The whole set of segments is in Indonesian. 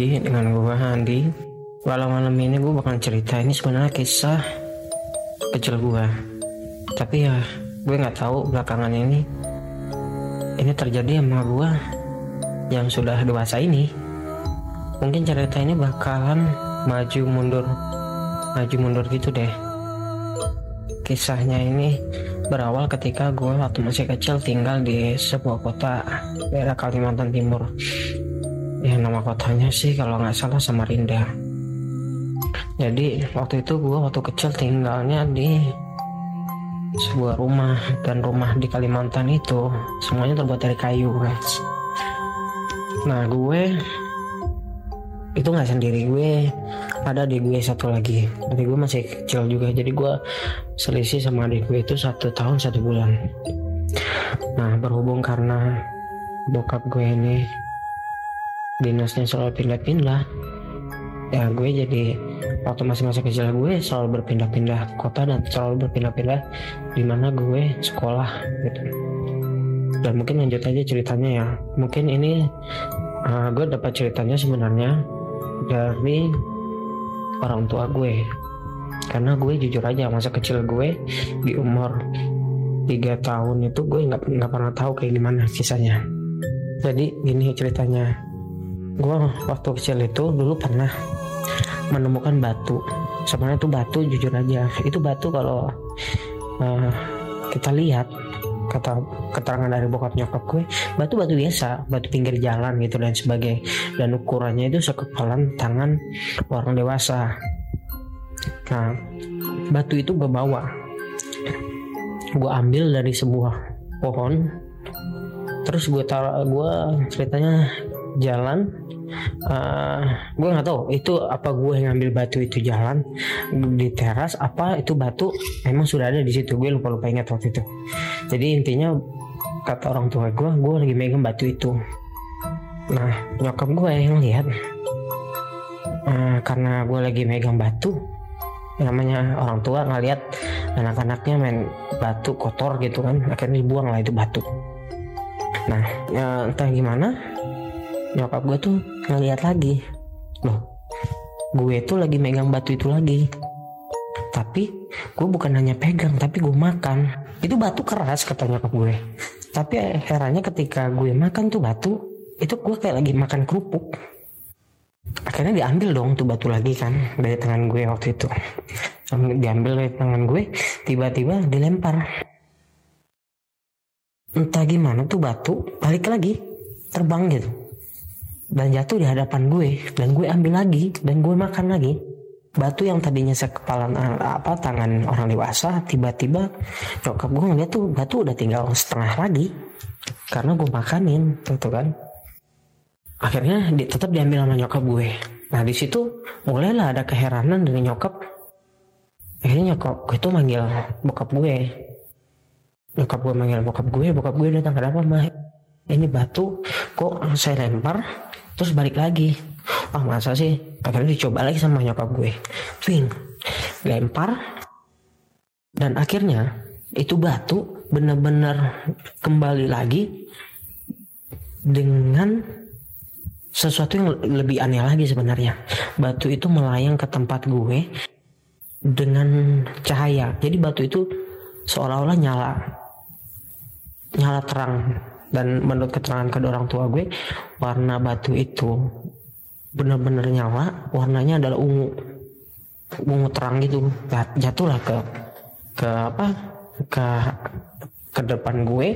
lagi dengan gue Andi. Walau malam ini gue bakal cerita ini sebenarnya kisah kecil gue. Tapi ya gue nggak tahu belakangan ini ini terjadi sama gue yang sudah dewasa ini. Mungkin cerita ini bakalan maju mundur, maju mundur gitu deh. Kisahnya ini berawal ketika gue waktu masih kecil tinggal di sebuah kota daerah Kalimantan Timur ya nama kotanya sih kalau nggak salah Samarinda. Jadi waktu itu gue waktu kecil tinggalnya di sebuah rumah dan rumah di Kalimantan itu semuanya terbuat dari kayu guys. Nah gue itu nggak sendiri gue ada di gue satu lagi. Jadi gue masih kecil juga jadi gue selisih sama adik gue itu satu tahun satu bulan. Nah berhubung karena bokap gue ini dinasnya selalu pindah-pindah. Ya gue jadi waktu masih masa kecil gue selalu berpindah-pindah kota dan selalu berpindah-pindah di mana gue sekolah gitu. Dan mungkin lanjut aja ceritanya ya. Mungkin ini uh, gue dapat ceritanya sebenarnya dari orang tua gue. Karena gue jujur aja masa kecil gue di umur tiga tahun itu gue nggak nggak pernah tahu kayak gimana kisahnya jadi gini ceritanya gue waktu kecil itu dulu pernah menemukan batu. Sebenarnya itu batu jujur aja. Itu batu kalau uh, kita lihat kata keterangan dari bokap nyokap gue batu batu biasa batu pinggir jalan gitu dan sebagai dan ukurannya itu sekepalan tangan orang dewasa. Nah batu itu gue bawa. Gue ambil dari sebuah pohon. Terus gue taruh gue ceritanya jalan eh, gue nggak tahu itu apa gue yang ngambil batu itu jalan di teras apa itu batu emang sudah ada di situ gue lupa lupa ingat waktu itu. Jadi intinya kata orang tua gue gue lagi megang batu itu. Nah nyokap gue yang lihat uh, karena gue lagi megang batu namanya orang tua ngeliat anak-anaknya main batu kotor gitu kan akhirnya dibuang lah itu batu. Nah ya, entah gimana nyokap gue tuh ngeliat lagi loh gue tuh lagi megang batu itu lagi. Tapi gue bukan hanya pegang tapi gue makan. Itu batu keras kata nyokap gue. Tapi herannya ketika gue makan tuh batu itu gue kayak lagi makan kerupuk. Akhirnya diambil dong tuh batu lagi kan dari tangan gue waktu itu. Diambil dari tangan gue tiba-tiba dilempar. Entah gimana tuh batu balik lagi terbang gitu dan jatuh di hadapan gue. Dan gue ambil lagi. Dan gue makan lagi. Batu yang tadinya sekepalan eh, apa tangan orang dewasa tiba-tiba nyokap gue ngeliat tuh batu udah tinggal setengah lagi. Karena gue makanin gitu kan. Akhirnya di, tetap diambil sama nyokap gue. Nah di situ mulailah ada keheranan dari nyokap. Akhirnya nyokap gue tuh manggil bokap gue. Nyokap gue manggil bokap gue. Bokap gue datang kenapa mah ini batu. Kok saya lempar terus balik lagi. Ah masa sih? Akhirnya dicoba lagi sama nyokap gue. Swing lempar. Dan akhirnya itu batu benar-benar kembali lagi dengan sesuatu yang lebih aneh lagi sebenarnya. Batu itu melayang ke tempat gue dengan cahaya. Jadi batu itu seolah-olah nyala. Nyala terang dan menurut keterangan kedua orang tua gue warna batu itu benar-benar nyala warnanya adalah ungu ungu terang gitu. Jatuhlah ke ke apa? Ke ke depan gue.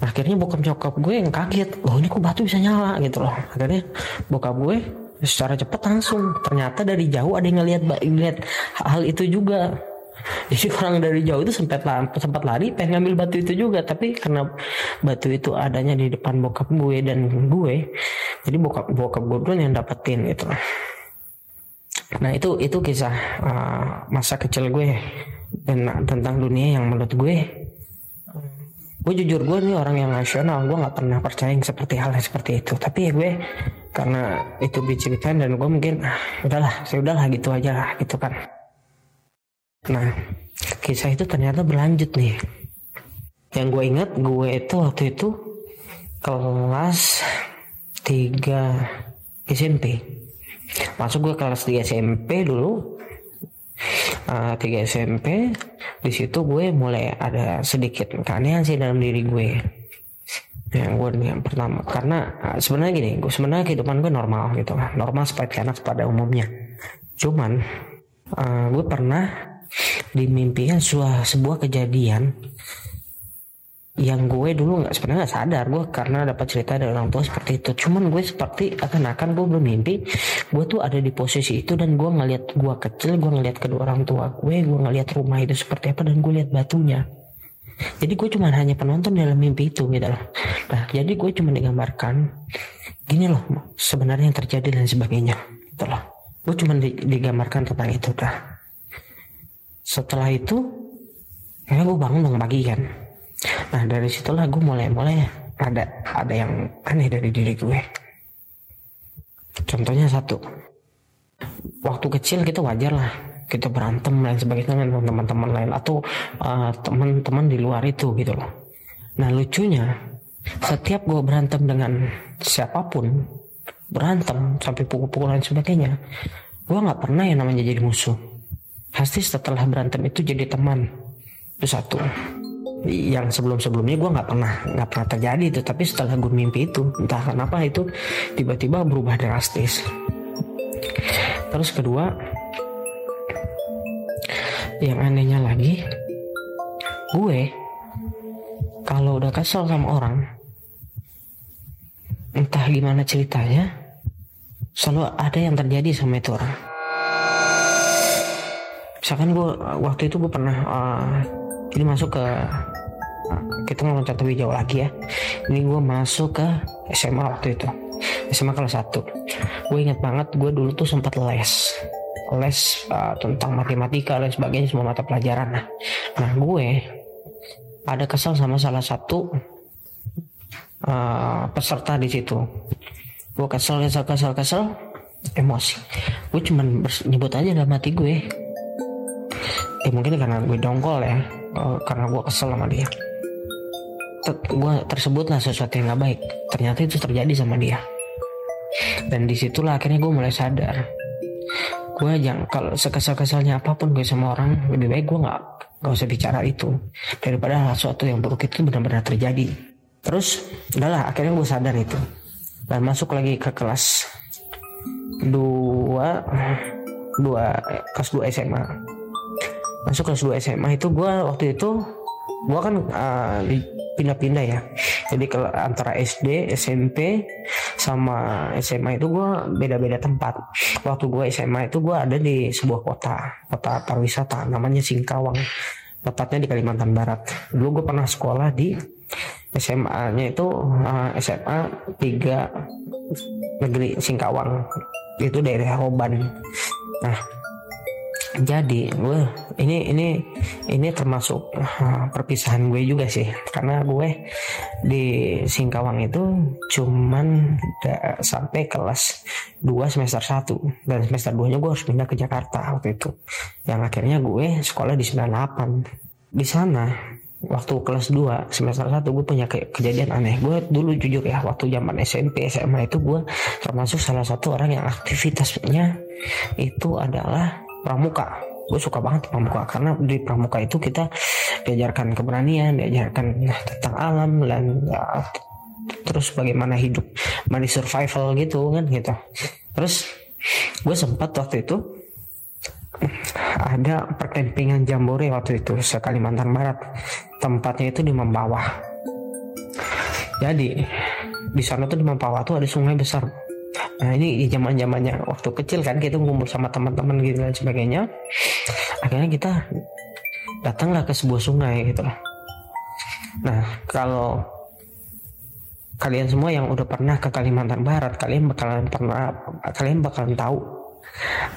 Akhirnya bokap nyokap gue yang kaget loh ini kok batu bisa nyala? Gitu loh. Akhirnya bokap gue secara cepat langsung ternyata dari jauh ada yang ngelihat ngeliat hal itu juga jadi orang dari jauh itu sempat sempat lari pengen ngambil batu itu juga. Tapi karena batu itu adanya di depan bokap gue dan gue jadi bokap bokap gue dulu yang dapetin gitu. Nah itu itu kisah uh, masa kecil gue dan tentang dunia yang menurut gue. Gue jujur gue nih orang yang nasional gue nggak pernah percaya yang seperti hal yang seperti itu. Tapi ya gue karena itu diceritain dan gue mungkin ah, udahlah saya udahlah gitu aja lah gitu kan Nah, kisah itu ternyata berlanjut nih. Yang gue ingat gue itu waktu itu kelas 3 SMP masuk gue kelas 3 SMP dulu. Uh, 3 SMP di situ gue mulai ada sedikit keanehan sih dalam diri gue. Yang gue yang pertama. Karena uh, sebenarnya gini gue sebenarnya kehidupan gue normal gitu normal seperti anak pada umumnya. Cuman uh, gue pernah dimimpikan sebuah sebuah kejadian yang gue dulu nggak sebenarnya nggak sadar. Gue karena dapat cerita dari orang tua seperti itu. Cuman gue seperti akan-akan gue belum mimpi. Gue tuh ada di posisi itu dan gue ngeliat gue kecil gue ngeliat kedua orang tua gue gue ngeliat rumah itu seperti apa dan gue lihat batunya. Jadi gue cuma hanya penonton dalam mimpi itu gitu loh. Nah jadi gue cuma digambarkan gini loh sebenarnya yang terjadi dan sebagainya gitu loh. Gue cuma digambarkan tentang itu dah setelah itu ya gue bangun dong pagi kan Nah dari situlah gue mulai-mulai ada ada yang aneh dari diri gue. Contohnya satu, waktu kecil kita wajar lah kita berantem dan sebagainya dengan teman-teman lain atau uh, teman-teman di luar itu gitu loh. Nah lucunya setiap gue berantem dengan siapa pun berantem sampai pukul-pukulan sebagainya, gue nggak pernah yang namanya jadi musuh. Pasti setelah berantem itu jadi teman. Itu satu. Yang sebelum-sebelumnya gue nggak pernah nggak pernah terjadi itu. Tapi setelah gue mimpi itu entah kenapa itu tiba-tiba berubah drastis. Terus kedua yang anehnya lagi gue kalau udah kesel sama orang entah gimana ceritanya selalu ada yang terjadi sama itu orang misalkan gue waktu itu gue pernah uh, ini masuk ke kita nggak loncat lebih jauh lagi ya. Ini gue masuk ke SMA waktu itu SMA kelas 1 gue inget banget gue dulu tuh sempat les. Les uh, tentang matematika dan sebagainya semua mata pelajaran. Nah nah gue ada kesal sama salah satu uh, peserta di situ. Gue kesel kesel kesel kesel emosi. Gue cuman nyebut aja dalam hati gue eh mungkin karena gue dongkol ya. Uh, karena gue kesel sama dia. Gue tersebutlah sesuatu yang gak baik. Ternyata itu terjadi sama dia. Dan di situlah akhirnya gue mulai sadar. Gue jangan kalau sekesal-kesalnya apa pun gue sama orang lebih baik gue nggak nggak usah bicara itu. Daripada sesuatu yang buruk itu benar-benar terjadi. Terus udahlah akhirnya gue sadar itu. Dan masuk lagi ke kelas dua dua kelas dua SMA masuk kelas 2 SMA itu gue waktu itu gue kan uh, pindah-pindah ya. Jadi ke antara SD SMP sama SMA itu gue beda-beda tempat. Waktu gue SMA itu gue ada di sebuah kota kota pariwisata namanya Singkawang. Tepatnya di Kalimantan Barat. Dulu gue pernah sekolah di SMA-nya itu uh, SMA 3 negeri Singkawang. Itu daerah Roban. Nah jadi gue ini ini ini termasuk uh, perpisahan gue juga sih. Karena gue di Singkawang itu cuman sampai kelas 2 semester 1 dan semester 2 nya gue harus pindah ke Jakarta waktu itu. Yang akhirnya gue sekolah di 98 di sana waktu kelas 2 semester 1 gue punya ke kejadian aneh. Gue dulu jujur ya waktu zaman SMP SMA itu gue termasuk salah satu orang yang aktivitasnya itu adalah pramuka. Gue suka banget pramuka karena di pramuka itu kita diajarkan keberanian diajarkan tentang alam dan ya, terus bagaimana hidup money survival gitu kan gitu. Terus gue sempat waktu itu ada perkempingan jambore waktu itu se Kalimantan Barat. Tempatnya itu di Membawah jadi di sana tuh di Membawah tuh ada sungai besar Nah ini zaman zamannya waktu kecil kan kita ngumpul sama teman-teman gitu dan sebagainya. Akhirnya kita datanglah ke sebuah sungai gitu loh. Nah kalau kalian semua yang udah pernah ke Kalimantan Barat, kalian bakalan pernah, kalian bakalan tahu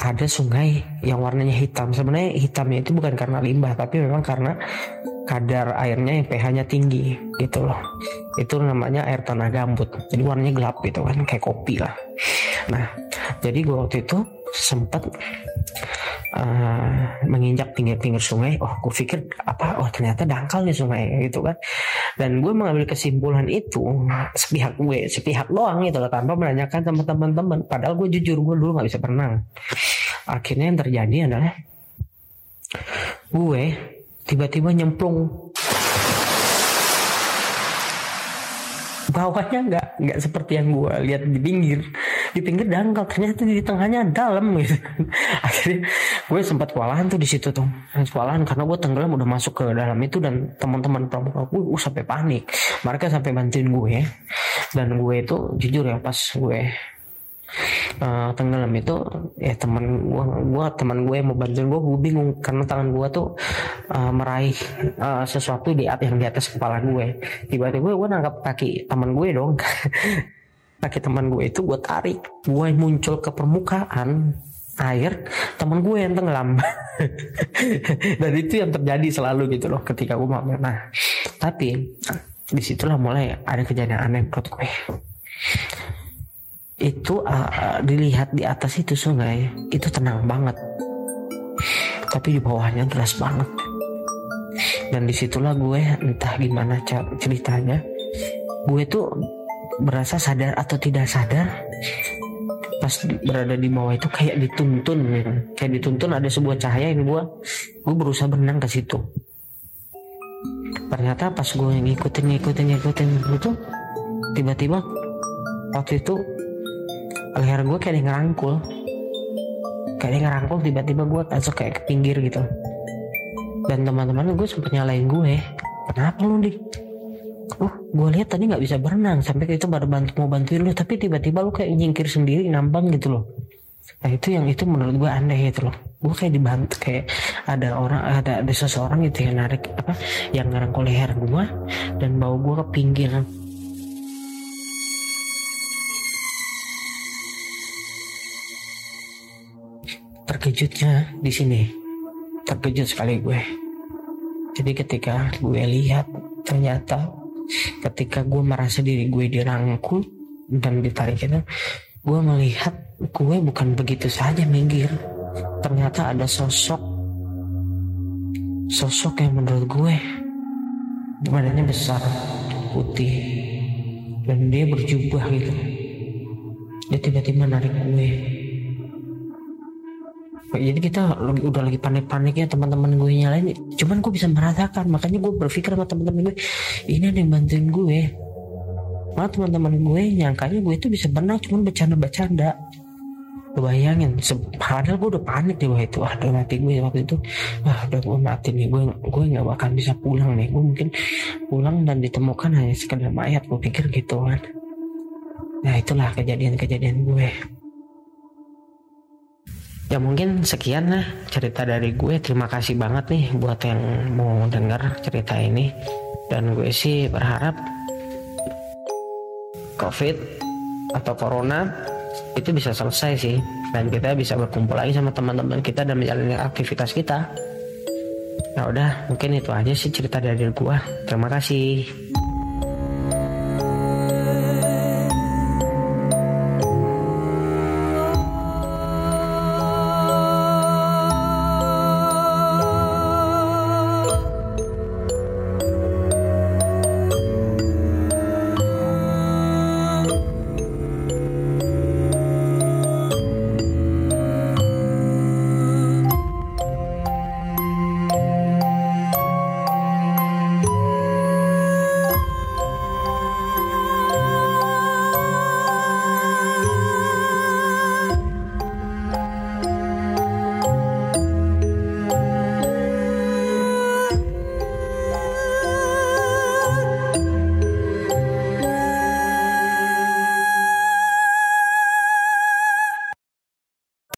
ada sungai yang warnanya hitam. Sebenarnya hitamnya itu bukan karena limbah, tapi memang karena kadar airnya yang pH-nya tinggi gitu loh itu namanya air tanah gambut. Jadi warnanya gelap gitu kan kayak kopi lah. Nah jadi gue waktu itu sempat uh, menginjak pinggir-pinggir sungai. Oh gue pikir apa? Oh ternyata dangkal nih sungai gitu kan. Dan gue mengambil kesimpulan itu sepihak gue sepihak doang gitu loh tanpa menanyakan sama teman-teman. Padahal gue jujur gue dulu nggak bisa berenang. Akhirnya yang terjadi adalah gue tiba-tiba nyemplung bawahnya nggak nggak seperti yang gue lihat di pinggir. Di pinggir dangkal ternyata di tengahnya dalam gitu. Akhirnya gue sempat kewalahan tuh di situ tuh. Kewalahan karena gue tenggelam udah masuk ke dalam itu dan teman-teman pramuka gue uh, sampai panik. Mereka sampai bantuin gue. Dan gue itu jujur ya pas gue uh, tenggelam itu ya teman gua gua teman gue yang mau bantuin gue gue bingung karena tangan gue tuh uh, meraih uh, sesuatu di yang di atas kepala gue. Tiba-tiba gue nangkap kaki teman gue dong. Kaki teman gue itu gue tarik gue muncul ke permukaan air teman gue yang tenggelam. Dan itu yang terjadi selalu gitu loh ketika gue mau nah tapi di situlah mulai ada kejadian aneh menurut gue itu uh, dilihat di atas itu sungai itu tenang banget. Tapi di bawahnya deras banget. Dan di situlah gue entah gimana ceritanya gue tuh berasa sadar atau tidak sadar pas berada di bawah itu kayak dituntun gitu. kayak dituntun ada sebuah cahaya yang gue gue berusaha berenang ke situ. Ternyata pas gue ngikutin ngikutin ngikutin itu tiba-tiba waktu itu leher gue kayak yang ngerangkul. Kayak yang ngerangkul tiba-tiba gue masuk kayak ke pinggir gitu. Dan teman-teman gue sempet nyalain gue kenapa lu nih oh gue lihat tadi nggak bisa berenang. Sampai itu baru bantu mau bantuin lu. Tapi tiba-tiba lu kayak nyingkir sendiri nambang gitu loh. Nah itu yang itu menurut gue aneh gitu loh. Gue kayak dibantu kayak ada orang ada ada seseorang gitu yang narik apa yang ngerangkul leher gue dan bawa gue ke pinggir terkejutnya di sini. Terkejut sekali gue. Jadi ketika gue lihat ternyata ketika gue merasa diri gue dirangkul dan ditarik itu gue melihat gue bukan begitu saja minggir. Ternyata ada sosok sosok yang menurut gue badannya besar putih dan dia berjubah gitu. Dia tiba-tiba narik gue jadi kita udah lagi panik-paniknya teman-teman gue nyalain. Cuman gue bisa merasakan makanya gue berpikir sama teman-teman gue ini ada yang bantuin gue. Malah teman-teman gue nyangkanya gue itu bisa berenang cuman bercanda-bercanda. Bayangin padahal gue udah panik di bawah itu wah udah mati gue waktu itu. Wah udah gue mati nih gue gue nggak bakal bisa pulang nih. Gue mungkin pulang dan ditemukan hanya sekedar mayat gue pikir gitu kan. Nah itulah kejadian-kejadian gue ya mungkin sekian lah cerita dari gue. Terima kasih banget nih buat yang mau dengar cerita ini. Dan gue sih berharap covid atau corona itu bisa selesai sih. Dan kita bisa berkumpul lagi sama teman-teman kita dan menjalani aktivitas kita. Nah udah mungkin itu aja sih cerita dari gue. Terima kasih